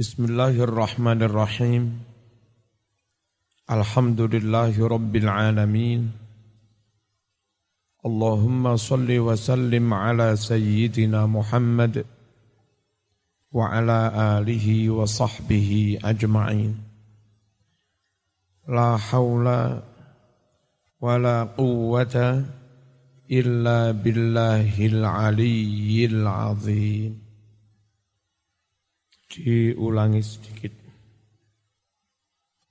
بسم الله الرحمن الرحيم الحمد لله رب العالمين اللهم صل وسلم على سيدنا محمد وعلى اله وصحبه اجمعين لا حول ولا قوه الا بالله العلي العظيم diulangi sedikit.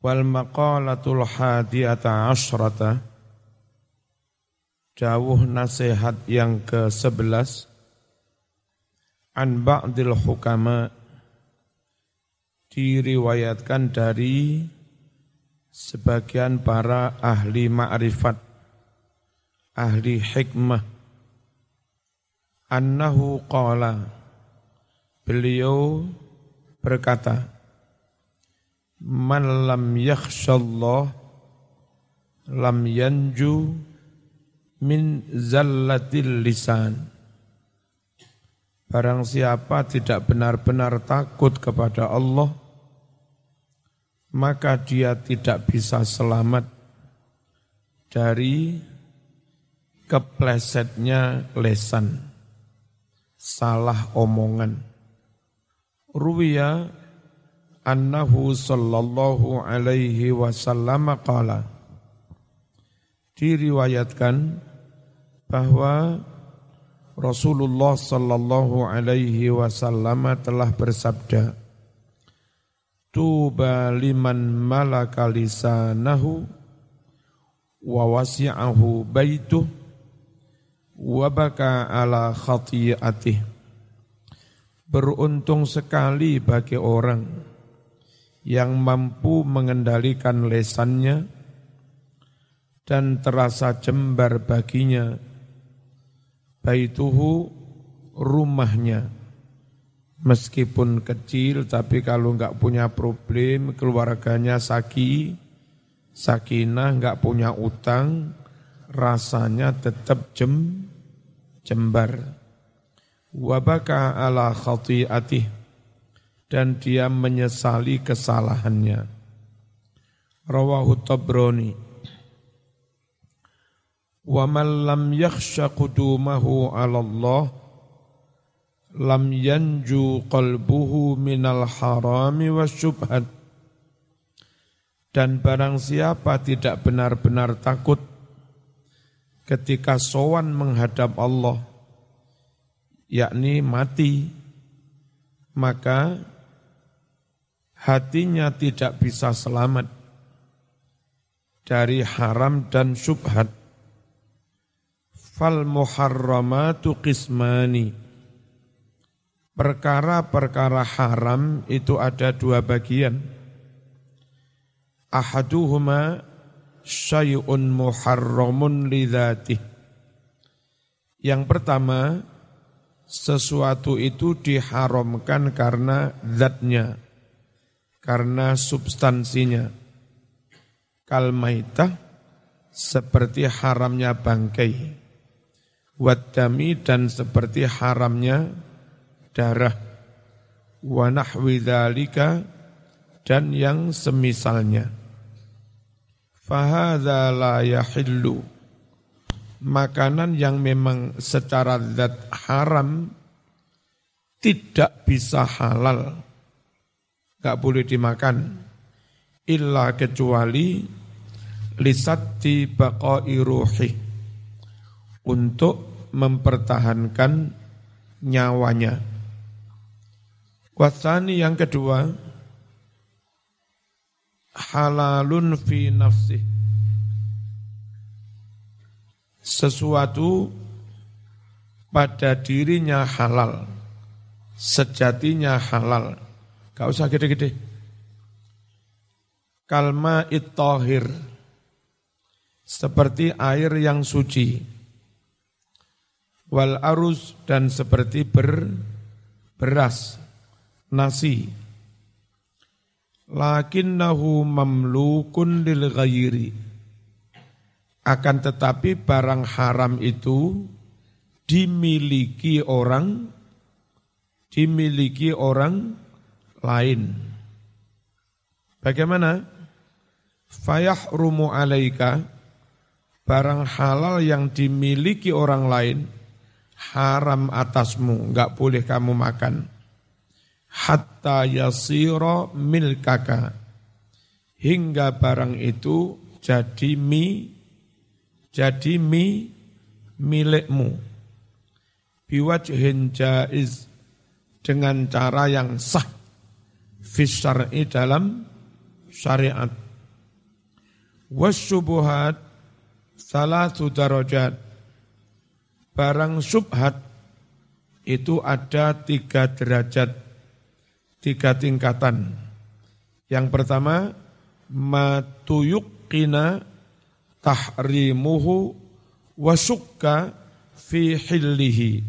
Wal maqalatul hadiyata asyrata. Jauh nasihat yang ke-11 An ba'dil hukama. Diriwayatkan dari Sebagian para ahli ma'rifat. Ahli hikmah. Annahu qala. Beliau berkata, Man lam yakhshallah lam yanju min zallatil lisan. Barang siapa tidak benar-benar takut kepada Allah, maka dia tidak bisa selamat dari keplesetnya lesan, salah omongan. Ruwiya annahu sallallahu alaihi wasallam qala. Diriwayatkan bahwa Rasulullah sallallahu alaihi wasallam telah bersabda Tuba liman malaka lisanahu wa wasi'ahu baituh wa baka ala khati'atih Beruntung sekali bagi orang yang mampu mengendalikan lesannya dan terasa jembar baginya baituhu rumahnya. Meskipun kecil tapi kalau enggak punya problem keluarganya saki sakinah enggak punya utang rasanya tetap jem jembar wabaka ala khati'atih dan dia menyesali kesalahannya. Rawahu Tabrani. Wa man lam yakhsha qudumahu ala Allah lam yanju qalbuhu minal harami wa syubhat. Dan barang siapa tidak benar-benar takut ketika sowan menghadap Allah, yakni mati, maka hatinya tidak bisa selamat dari haram dan syubhat. Fal muharramatu qismani. Perkara-perkara haram itu ada dua bagian. Ahaduhuma syai'un muharramun lidhatih. Yang pertama, sesuatu itu diharamkan karena zatnya, karena substansinya. Kalmaitah seperti haramnya bangkai, wadami dan seperti haramnya darah, wanahwi dan yang semisalnya. Fahadha la yahillu makanan yang memang secara zat haram tidak bisa halal. Gak boleh dimakan. Illa kecuali lisati baqai ruhi. Untuk mempertahankan nyawanya. Wasani yang kedua, halalun fi nafsih sesuatu pada dirinya halal, sejatinya halal. Gak usah gede-gede. Kalma itohir, seperti air yang suci. Wal arus dan seperti ber, beras, nasi. Lakinnahu mamlukun lil ghairi akan tetapi barang haram itu dimiliki orang dimiliki orang lain. Bagaimana? Fayahrumu alaika barang halal yang dimiliki orang lain haram atasmu, enggak boleh kamu makan. Hatta yasiro milkaka. Hingga barang itu jadi mi, jadi mi milikmu. Biwajhin jaiz dengan cara yang sah fisyar'i dalam syariat. Wasyubuhat salatu darajat. Barang subhat itu ada tiga derajat, tiga tingkatan. Yang pertama, matuyukina tahrimuhu wasukka fi hillihi.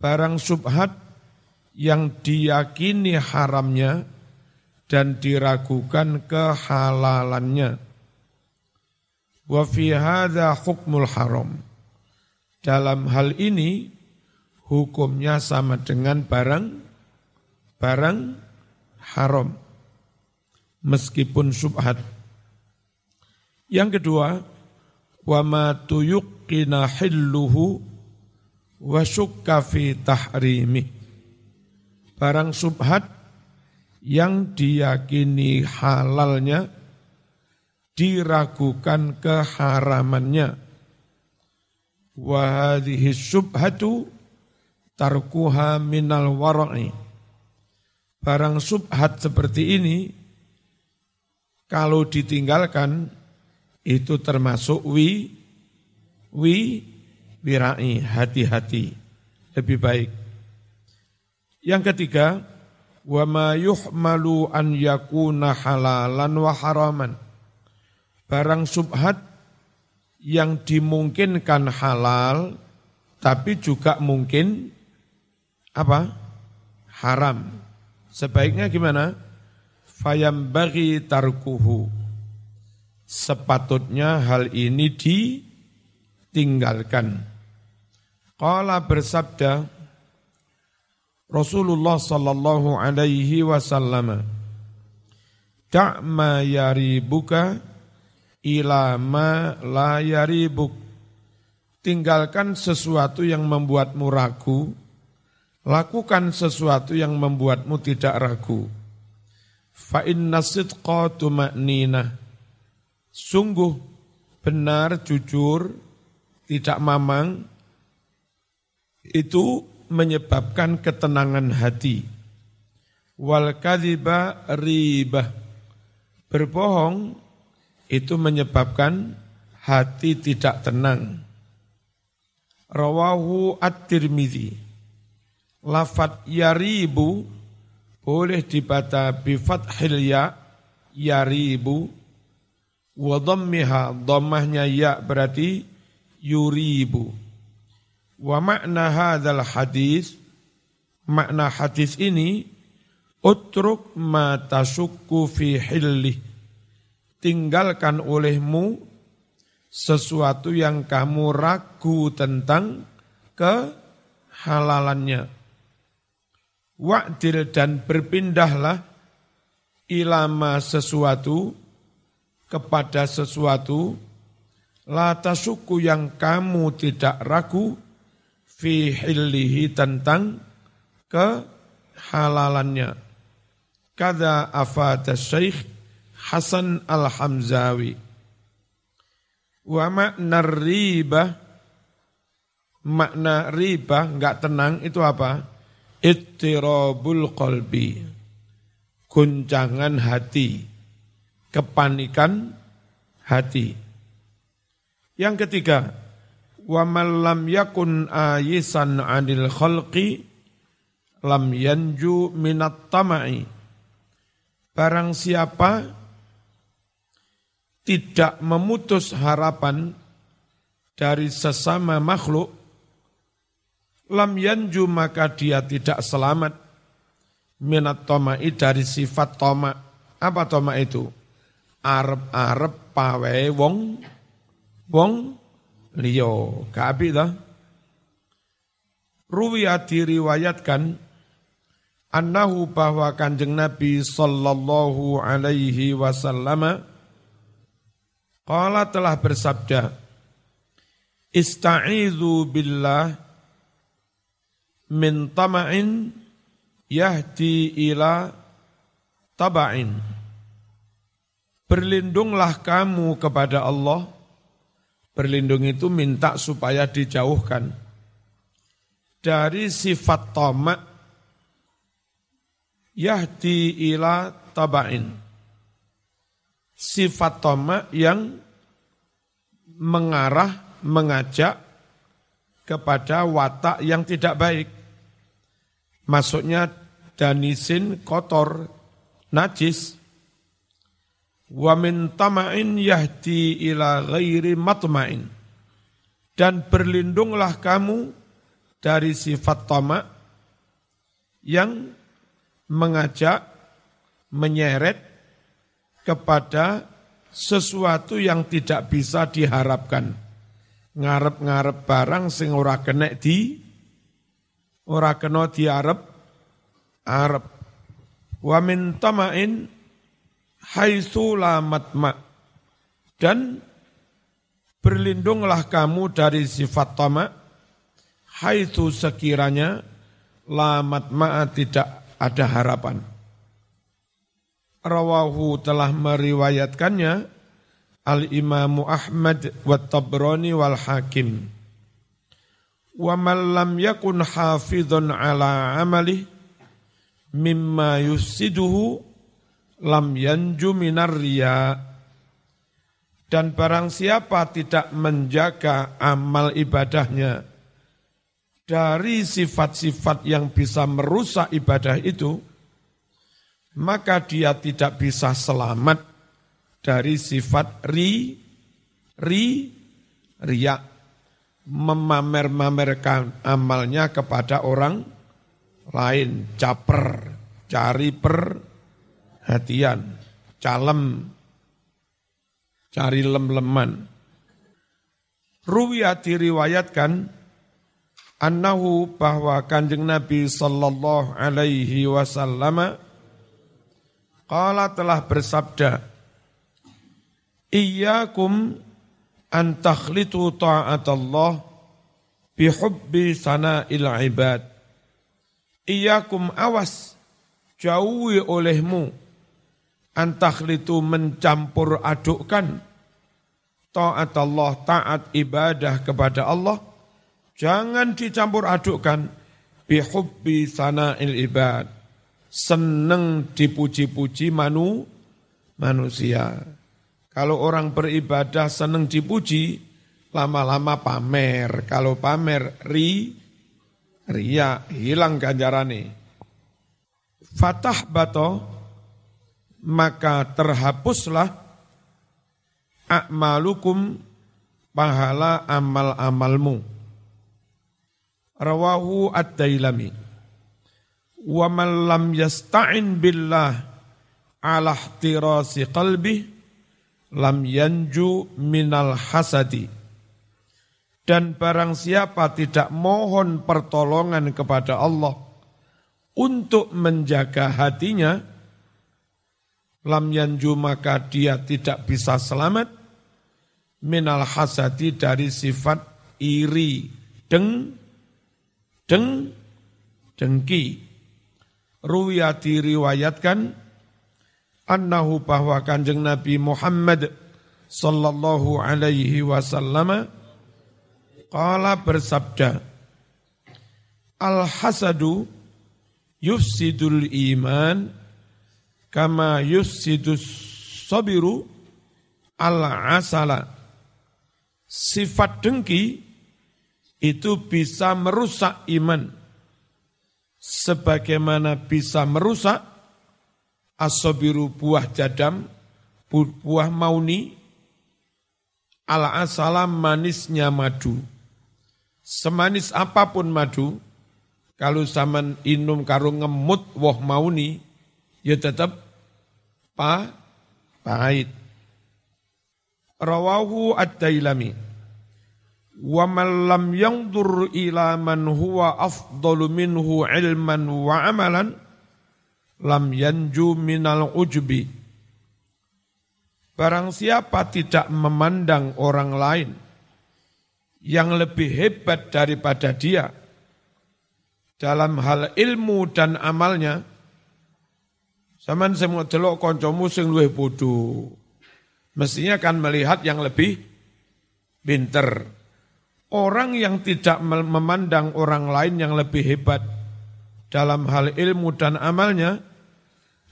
Barang subhat yang diyakini haramnya dan diragukan kehalalannya. Wa fi hadza hukmul haram. Dalam hal ini hukumnya sama dengan barang barang haram meskipun subhat. Yang kedua, wa ma tuyuqina hilluhu wa syukka fi tahrimi. Barang subhat yang diyakini halalnya diragukan keharamannya. Wa hadhihi subhatu tarkuha minal wara'i. Barang subhat seperti ini kalau ditinggalkan itu termasuk wi wi wirai hati-hati lebih baik. Yang ketiga, wa ma yuhmalu an yakuna halalan wa haraman barang subhat yang dimungkinkan halal tapi juga mungkin apa? haram. Sebaiknya gimana? Fayam bagi tarkuhu. Sepatutnya hal ini ditinggalkan. Qala bersabda Rasulullah sallallahu alaihi wasallam Da'ma yaribuka ila ma la yaribuk. Tinggalkan sesuatu yang membuatmu ragu, lakukan sesuatu yang membuatmu tidak ragu. Fa sidqa. Sungguh benar, jujur, tidak mamang, itu menyebabkan ketenangan hati. Wal kadhiba ribah. Berbohong itu menyebabkan hati tidak tenang. Rawahu at-Tirmidzi. Lafat yaribu boleh dibaca bi fathil ya yaribu wa dhammiha dhammahnya ya berarti yuribu. Wa makna hadzal hadis makna hadis ini utruk ma tasukku fi hillih tinggalkan olehmu sesuatu yang kamu ragu tentang kehalalannya. Wa'dil dan berpindahlah ilama sesuatu kepada sesuatu lata suku yang kamu tidak ragu fi hillihi tentang kehalalannya. Kada afata syekh Hasan Al-Hamzawi. Wa makna riba, makna riba, enggak tenang, itu apa? Ittirabul qalbi, guncangan hati, kepanikan hati. Yang ketiga, wa lam yakun ayisan anil khalqi lam yanju minat tama'i. Barang siapa tidak memutus harapan dari sesama makhluk, lam yanju maka dia tidak selamat minat toma'i dari sifat toma. Apa toma itu? Arab-arab pawe wong wong liyo. Kabi dah. Ruwiyah diriwayatkan annahu bahwa kanjeng Nabi sallallahu alaihi wasallam qala telah bersabda Ista'izu billah min tama'in yahdi ila taba'in. Berlindunglah kamu kepada Allah. Berlindung itu minta supaya dijauhkan dari sifat tamak yahdi ila taba'in. Sifat tamak yang mengarah, mengajak kepada watak yang tidak baik. Maksudnya danisin kotor, najis. Wa min tama'in yahdi ila ghairi matma'in. Dan berlindunglah kamu dari sifat tamak yang mengajak, menyeret kepada sesuatu yang tidak bisa diharapkan. Ngarep-ngarep barang sing ora kena di ora kena diarep arep. Wa min tama'in haitsu matma. Dan berlindunglah kamu dari sifat tamak haitsu sekiranya la matma tidak ada harapan. Rawahu telah meriwayatkannya Al-Imamu Ahmad wa Tabrani wal Hakim. Wa man lam yakun hafidhun ala amali mimma yusiduhu lam yanju minar riya. Dan barang siapa tidak menjaga amal ibadahnya dari sifat-sifat yang bisa merusak ibadah itu, maka dia tidak bisa selamat dari sifat ri, ri, riak. Memamer-mamerkan amalnya kepada orang lain. Caper, cari perhatian, calem, cari lem-leman. Ruwiyah diriwayatkan, annahu bahwa kanjeng Nabi sallallahu alaihi wasallam qala telah bersabda Iyyakum an takhlitu ta'atallah bihubbi sana'il ibad. Iyyakum awas jauhi olehmu an takhlitu mencampur adukkan taat Allah, taat ibadah kepada Allah, jangan dicampur adukkan bihubbi sana'il ibad. Seneng dipuji-puji manu, manusia. Kalau orang beribadah senang dipuji, lama-lama pamer. Kalau pamer ri, ria, hilang ganjarane. Fatah bato, maka terhapuslah akmalukum pahala amal-amalmu. Rawahu ad-dailami. Wa man lam yasta'in billah ala ihtirasi qalbih lam yanju minal hasadi. Dan barang siapa tidak mohon pertolongan kepada Allah untuk menjaga hatinya, lam yanju maka dia tidak bisa selamat minal hasadi dari sifat iri, deng, deng, dengki. Ruwiyah diriwayatkan, annahu bahwa kanjeng Nabi Muhammad sallallahu alaihi wasallam qala bersabda Al hasadu yufsidul iman kama yufsidus sabiru al asala sifat dengki itu bisa merusak iman sebagaimana bisa merusak asobiru buah jadam, buah mauni, ala asalam manisnya madu. Semanis apa pun madu, kalau zaman inum karo ngemut woh mauni, ya tetap pa, pahit. Rawahu ad-dailami. Wa man lam yangdur ila man huwa afdalu minhu ilman wa amalan, lam yanju minal ujbi. Barang siapa tidak memandang orang lain yang lebih hebat daripada dia dalam hal ilmu dan amalnya, Zaman semua delok koncomu sing luwih bodoh. Mestinya kan melihat yang lebih pinter. Orang yang tidak memandang orang lain yang lebih hebat dalam hal ilmu dan amalnya,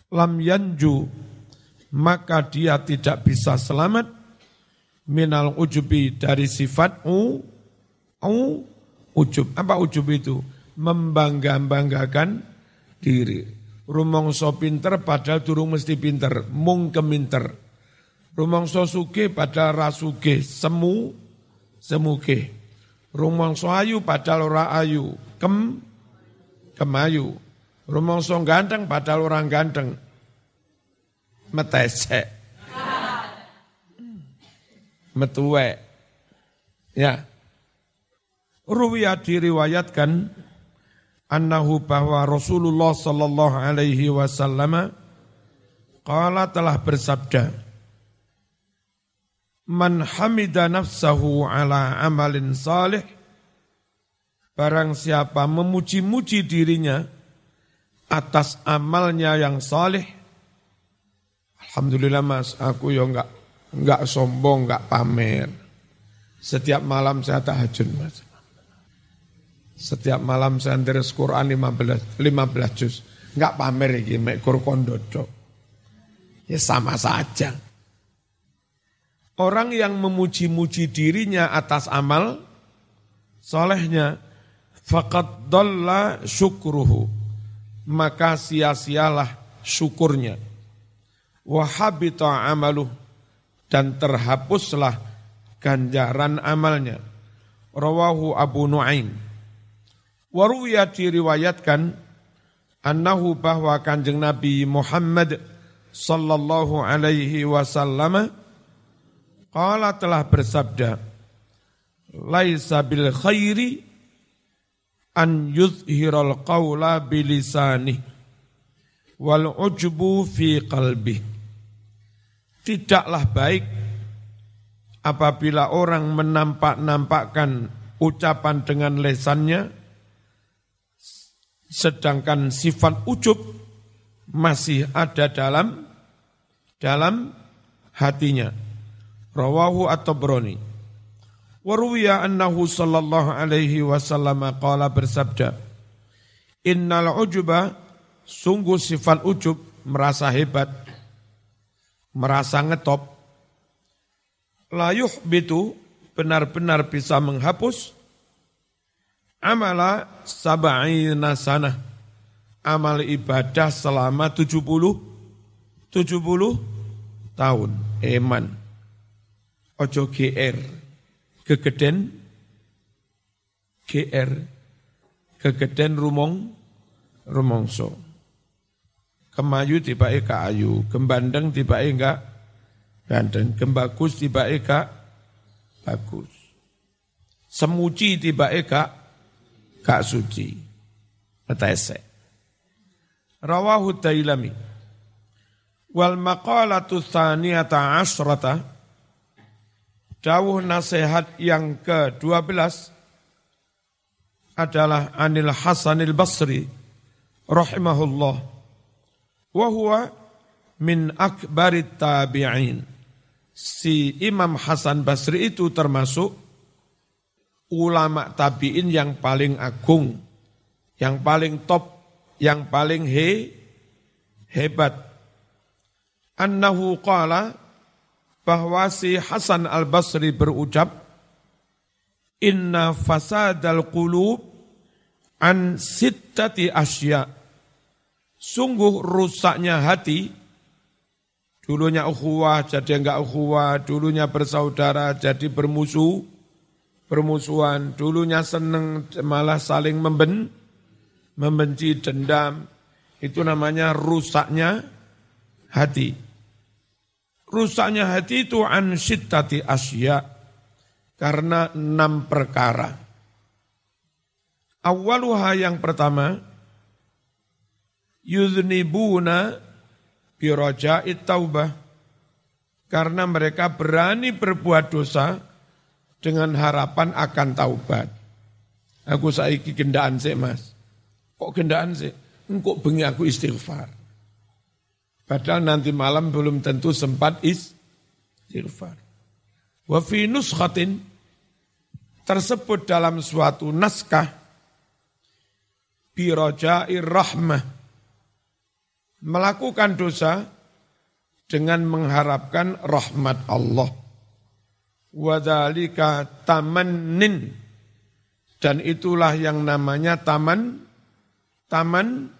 lam yanju, maka dia tidak bisa selamat minal ujubi dari sifat u, u ujub. Apa ujub itu? Membangga-banggakan diri rumongso pinter padahal durung mesti pinter, mung keminter. Rumongso suge padahal rasuge, semu semuge. Rumongso ayu padahal ora ayu, kem kemayu. Rumongso ganteng padahal orang ganteng. Metesek. Metuwe. Ya. Ruwiyah diriwayatkan annahu bahwa Rasulullah sallallahu alaihi wasallam qala telah bersabda Man hamida nafsahu ala amalin salih Barang siapa memuji-muji dirinya atas amalnya yang salih Alhamdulillah mas, aku ya enggak enggak sombong, enggak pamer. Setiap malam saya tahajud mas. Setiap malam saya deres Quran 15, 15 juz. Enggak pamer iki mek kondodo. Ya sama saja. Orang yang memuji-muji dirinya atas amal solehnya, faqad dolla syukruhu. Maka sia-sialah syukurnya. Wahabita amaluh. Dan terhapuslah ganjaran amalnya. Rawahu Abu Nuaim. Waruya diriwayatkan annahu bahwa kanjeng Nabi Muhammad sallallahu alaihi wasallam qala telah bersabda laisa bil khairi an yuzhiral qawla bilisani wal ujbu fi qalbi. Tidaklah baik apabila orang menampak-nampakkan ucapan dengan lesannya sedangkan sifat ujub masih ada dalam dalam hatinya. Rawahu at-Tabrani. Waruwiya annahu sallallahu alaihi wasallam qala bersabda, Innal ujuba, sungguh sifat ujub, merasa hebat, merasa ngetop, layuh bitu, benar-benar bisa menghapus, amala sab'ina sana amal ibadah selama 70 70 tahun. Eman. Ojo GR kegeden GR kegeden rumong rumongso. Kemayu tiba eka ayu. Kembandeng tiba enggak gandeng. Kembagus tiba eka bagus. Semuci tiba eka gak suci. Metese. Rawahu Dailami. Wal maqalatu thaniyata asrata Dawuh nasihat yang ke-12 adalah Anil Hasanil Basri rahimahullah wa huwa min akbarit tabi'in. Si Imam Hasan Basri itu termasuk ulama tabi'in yang paling agung, yang paling top, yang paling he, hebat. Annahu qala bahwa si Hasan al-Basri berucap, Inna fasadal qulub an sittati asya. Sungguh rusaknya hati, dulunya ukhuwah jadi enggak ukhuwah, dulunya bersaudara jadi bermusuh, permusuhan, dulunya seneng malah saling memben, membenci, dendam. Itu namanya rusaknya hati. Rusaknya hati itu an syiddati asya. Karena enam perkara. Awaluha yang pertama, yudhnibuna biraja'it taubah karena mereka berani berbuat dosa dengan harapan akan taubat. Aku saiki gendaan sih mas. Kok gendaan sih? Engkau bengi aku istighfar. Padahal nanti malam belum tentu sempat istighfar. Wa fi nuskhatin tersebut dalam suatu naskah biraja'ir rahmah melakukan dosa dengan mengharapkan rahmat Allah. Wadhalika tamannin. Dan itulah yang namanya taman, taman,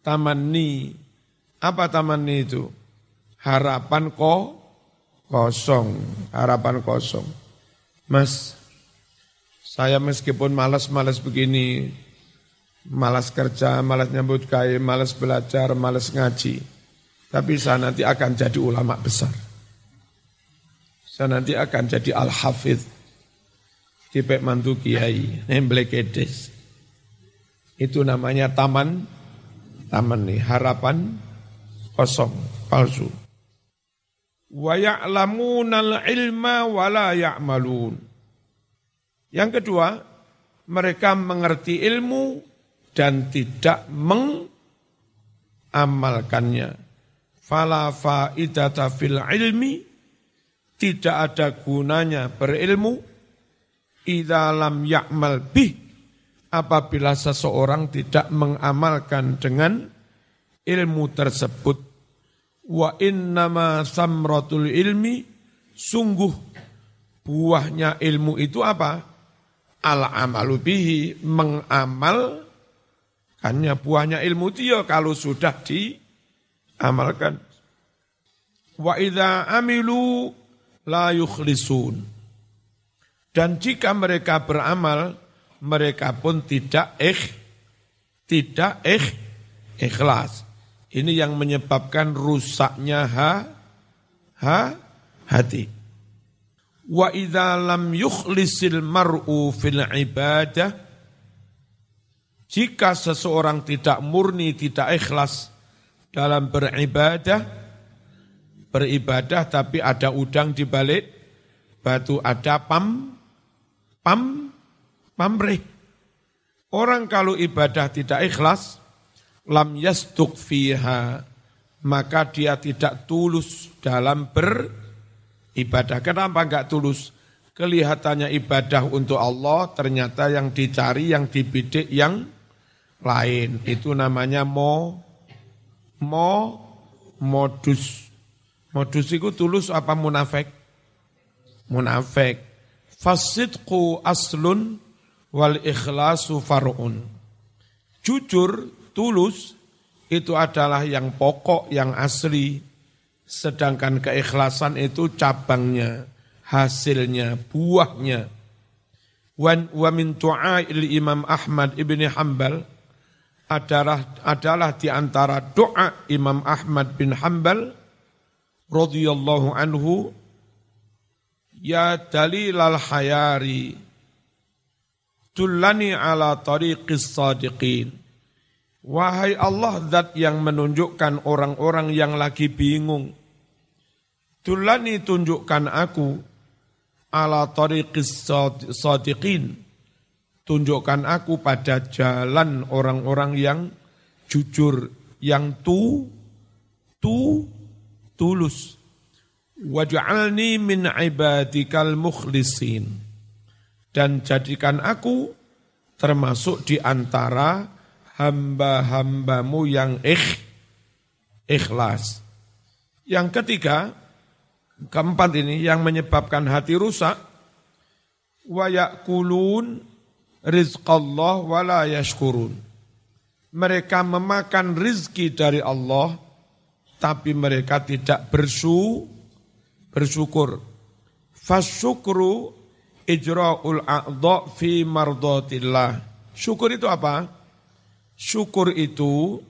tamanni. Apa tamanni itu? Harapan ko, kosong, harapan kosong. Mas, saya meskipun malas-malas begini, malas kerja, malas nyambut kain, malas belajar, malas ngaji tapi saya nanti akan jadi ulama besar. Saya nanti akan jadi al-hafidh. Kipek mantu kiai, kedes. Itu namanya taman, taman nih, harapan kosong, palsu. Wa ya'lamunal ilma wa. Yang kedua, mereka mengerti ilmu dan tidak mengamalkannya fala faidata ilmi tidak ada gunanya berilmu idza lam ya'mal bih. Apabila seseorang tidak mengamalkan dengan ilmu tersebut. Wa innama samratul ilmi sungguh buahnya ilmu itu apa? Al amalu bihi mengamal hanya buahnya ilmu itu ya kalau sudah di amalkan. Wa idza amilu la yukhlisun. Dan jika mereka beramal, mereka pun tidak ikh, tidak ikh, ikhlas. Ini yang menyebabkan rusaknya ha, ha, hati. Wa idza lam yukhlisil mar'u fil ibadah, jika seseorang tidak murni, tidak ikhlas dalam beribadah, beribadah tapi ada udang di balik batu, ada pam, pam, pamrih. Orang kalau ibadah tidak ikhlas, lam yastuk fiha, maka dia tidak tulus dalam beribadah. Kenapa enggak tulus? Kelihatannya ibadah untuk Allah, ternyata yang dicari, yang dibidik, yang lain. Itu namanya mo mo modus. Modus itu tulus apa munafik? Munafik. Fasidku aslun wal ikhlasu far'un. Jujur, tulus itu adalah yang pokok, yang asli. Sedangkan keikhlasan itu cabangnya, hasilnya, buahnya. Wa min tu'ail Imam Ahmad ibni Hambal, adalah adalah di antara doa Imam Ahmad bin Hambal radhiyallahu anhu ya dalilal hayari tullani ala tariqis sadiqin. Wahai Allah zat yang menunjukkan orang-orang yang lagi bingung tullani tunjukkan aku ala tariqis sadiqin. Tunjukkan aku pada jalan orang-orang yang jujur, yang tu, tu, tulus. Waj'alni min ibadikal mukhlisin. Dan jadikan aku termasuk di antara hamba-hambamu yang ikh, ikhlas. Yang ketiga, keempat ini yang menyebabkan hati rusak, wayakulun rizqallah wala yashkurun. Mereka memakan rizki dari Allah, tapi mereka tidak bersu, bersyukur. Fasyukru ijra'ul a'dha fi mardatillah. Syukur itu apa? Syukur itu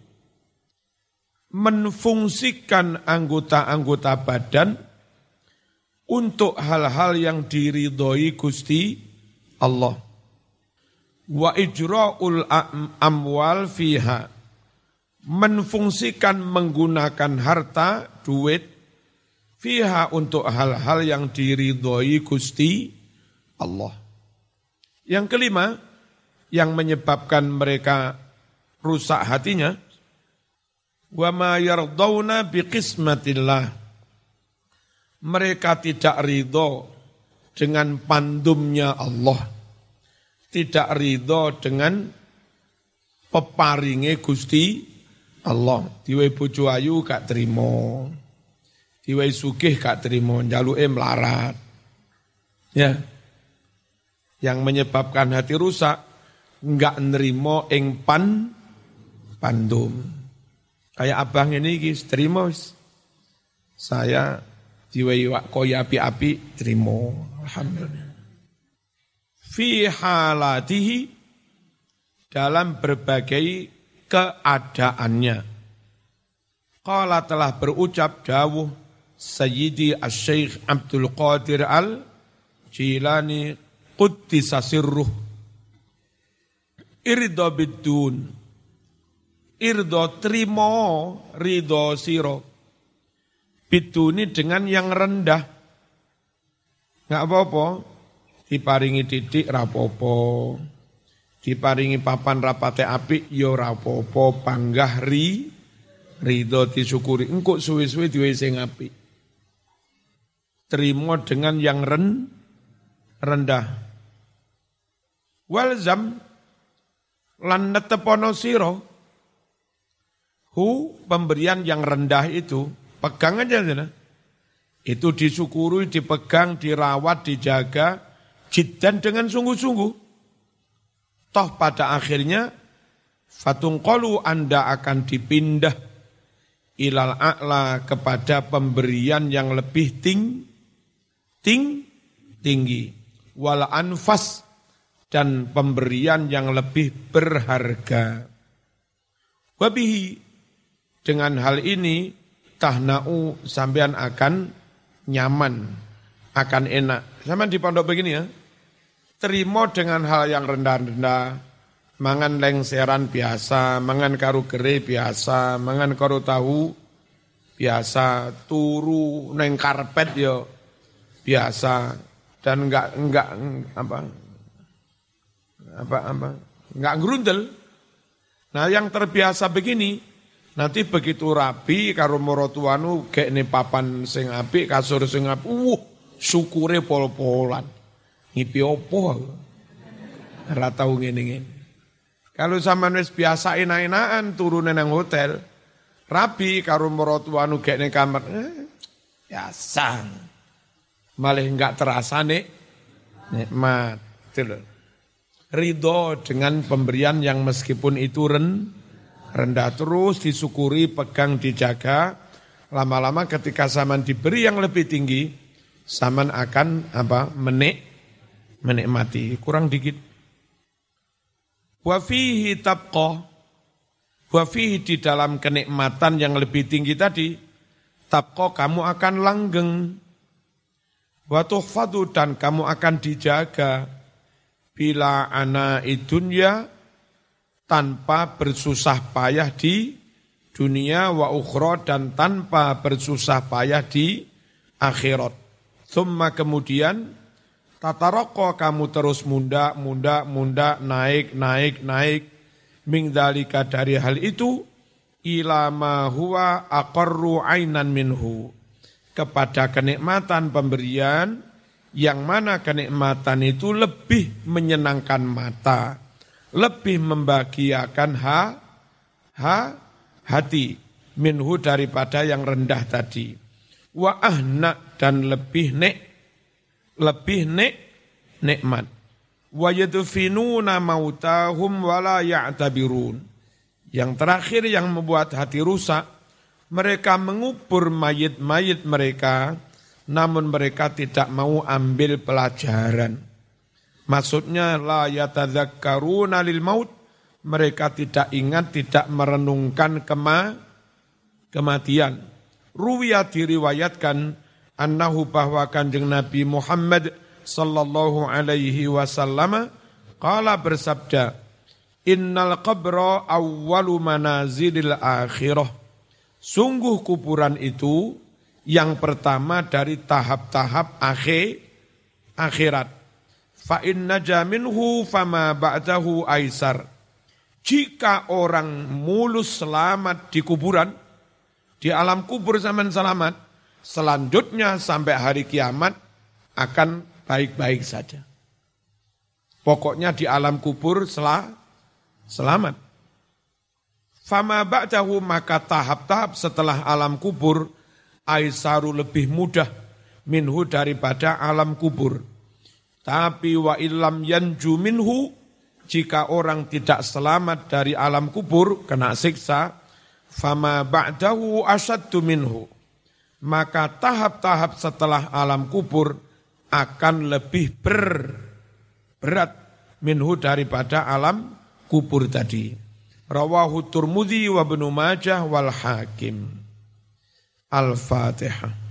menfungsikan anggota-anggota badan untuk hal-hal yang diridhoi Gusti Allah wa ijra'ul amwal fiha menfungsikan menggunakan harta, duit, fiha untuk hal-hal yang diridhoi Gusti Allah. Yang kelima, yang menyebabkan mereka rusak hatinya, wa ma yardawna biqismatillah. Mereka tidak ridho dengan pandumnya Allah. Tidak ridho dengan peparinge Gusti Allah. Diwe bojo ayu gak terima. Diwe sugih gak terima, njaluke melarat. Ya. Yang menyebabkan hati rusak enggak nerimo ing pan pandum. Kayak abang ini guys, terima Saya diwehi koya api-api terima. Alhamdulillah. Fi halatihi dalam berbagai keadaannya. Qala telah berucap dawuh Sayyidi Asy-Syaikh Abdul Qadir Al-Jilani Quddisa sirruh Irdo bidun Irdo trimo ridho siro Biduni dengan yang rendah. Nggak apa-apa Diparingi didik rapopo Diparingi papan rapate api yo rapopo Panggah ri Ridho disyukuri. Engkau suwi-suwi diwe sing Terima dengan yang ren, rendah. Walzam lan netepono siro hu pemberian yang rendah itu pegang aja sana. Itu disyukuri, dipegang, dirawat, dijaga, jiddan dengan sungguh-sungguh. Toh pada akhirnya fatungkolu Anda akan dipindah ilal a'la kepada pemberian yang lebih ting, ting, tinggi. Wal anfas dan pemberian yang lebih berharga. Wabihi dengan hal ini tahna'u sampean akan nyaman, akan enak. Sama di pondok begini ya, terima dengan hal yang rendah-rendah, mangan lengseran biasa, mangan karu gere biasa, mangan karu tahu biasa, turu neng karpet yo biasa dan enggak enggak apa apa apa nggak gerundel. Nah yang terbiasa begini, nanti begitu rapi karo morotuanu nih papan sing api, kasur sing api, uh syukure pol-polan. Ngipi opo Ratau ngene-ngene. Kalau sama wis biasa enak-enakan turunan nang hotel, rapi karo morotuanu kayak nih kamar, eh, biasa. Malah enggak terasa nih nikmat. Ridho dengan pemberian yang meskipun itu ren, rendah terus disyukuri, pegang, dijaga. Lama-lama ketika zaman diberi yang lebih tinggi, zaman akan apa menik, menikmati. Kurang dikit. Wafihi tabqah. Wafihi di dalam kenikmatan yang lebih tinggi tadi, tabqah kamu akan langgeng. Watuhfadu dan kamu akan dijaga bila ana dunya tanpa bersusah payah di dunia wa ukhra dan tanpa bersusah payah di akhirat. Thumma kemudian tataroko kamu terus munda, munda, munda, naik, naik, naik. Mingdalika dari hal itu ilama huwa aqarru ainan minhu. Kepada kenikmatan pemberian yang mana kenikmatan itu lebih menyenangkan mata, lebih membahagiakan ha, ha, hati minhu daripada yang rendah tadi. Wa ahna dan lebih nek, lebih nek, nikmat. Wa yadfinuna mautahum wala ya'tabirun. Yang terakhir yang membuat hati rusak, mereka mengubur mayit-mayit mereka, namun mereka tidak mau ambil pelajaran. Maksudnya la yatadzakkaruna lil maut, mereka tidak ingat, tidak merenungkan kema, kematian. Ruwiya diriwayatkan annahu bahwa kanjeng Nabi Muhammad sallallahu alaihi wasallam qala bersabda Innal qabra awwalu manazilil akhirah. Sungguh kuburan itu yang pertama dari tahap-tahap akhir akhirat. Fa inna jaminhu fama ba'dahu aisar. Jika orang mulus selamat di kuburan, di alam kubur zaman selamat, selanjutnya sampai hari kiamat akan baik-baik saja. Pokoknya di alam kubur selah, selamat. Fama ba'dahu maka tahap-tahap setelah alam kubur, aisaru lebih mudah minhu daripada alam kubur. Tapi wa ilam yanju minhu, jika orang tidak selamat dari alam kubur, kena siksa, fama ba'dahu asaddu minhu. Maka tahap-tahap setelah alam kubur akan lebih ber, berat minhu daripada alam kubur tadi. Rawahu Turmudi wa Ibnu Majah wal Hakim. Al-Fatihah.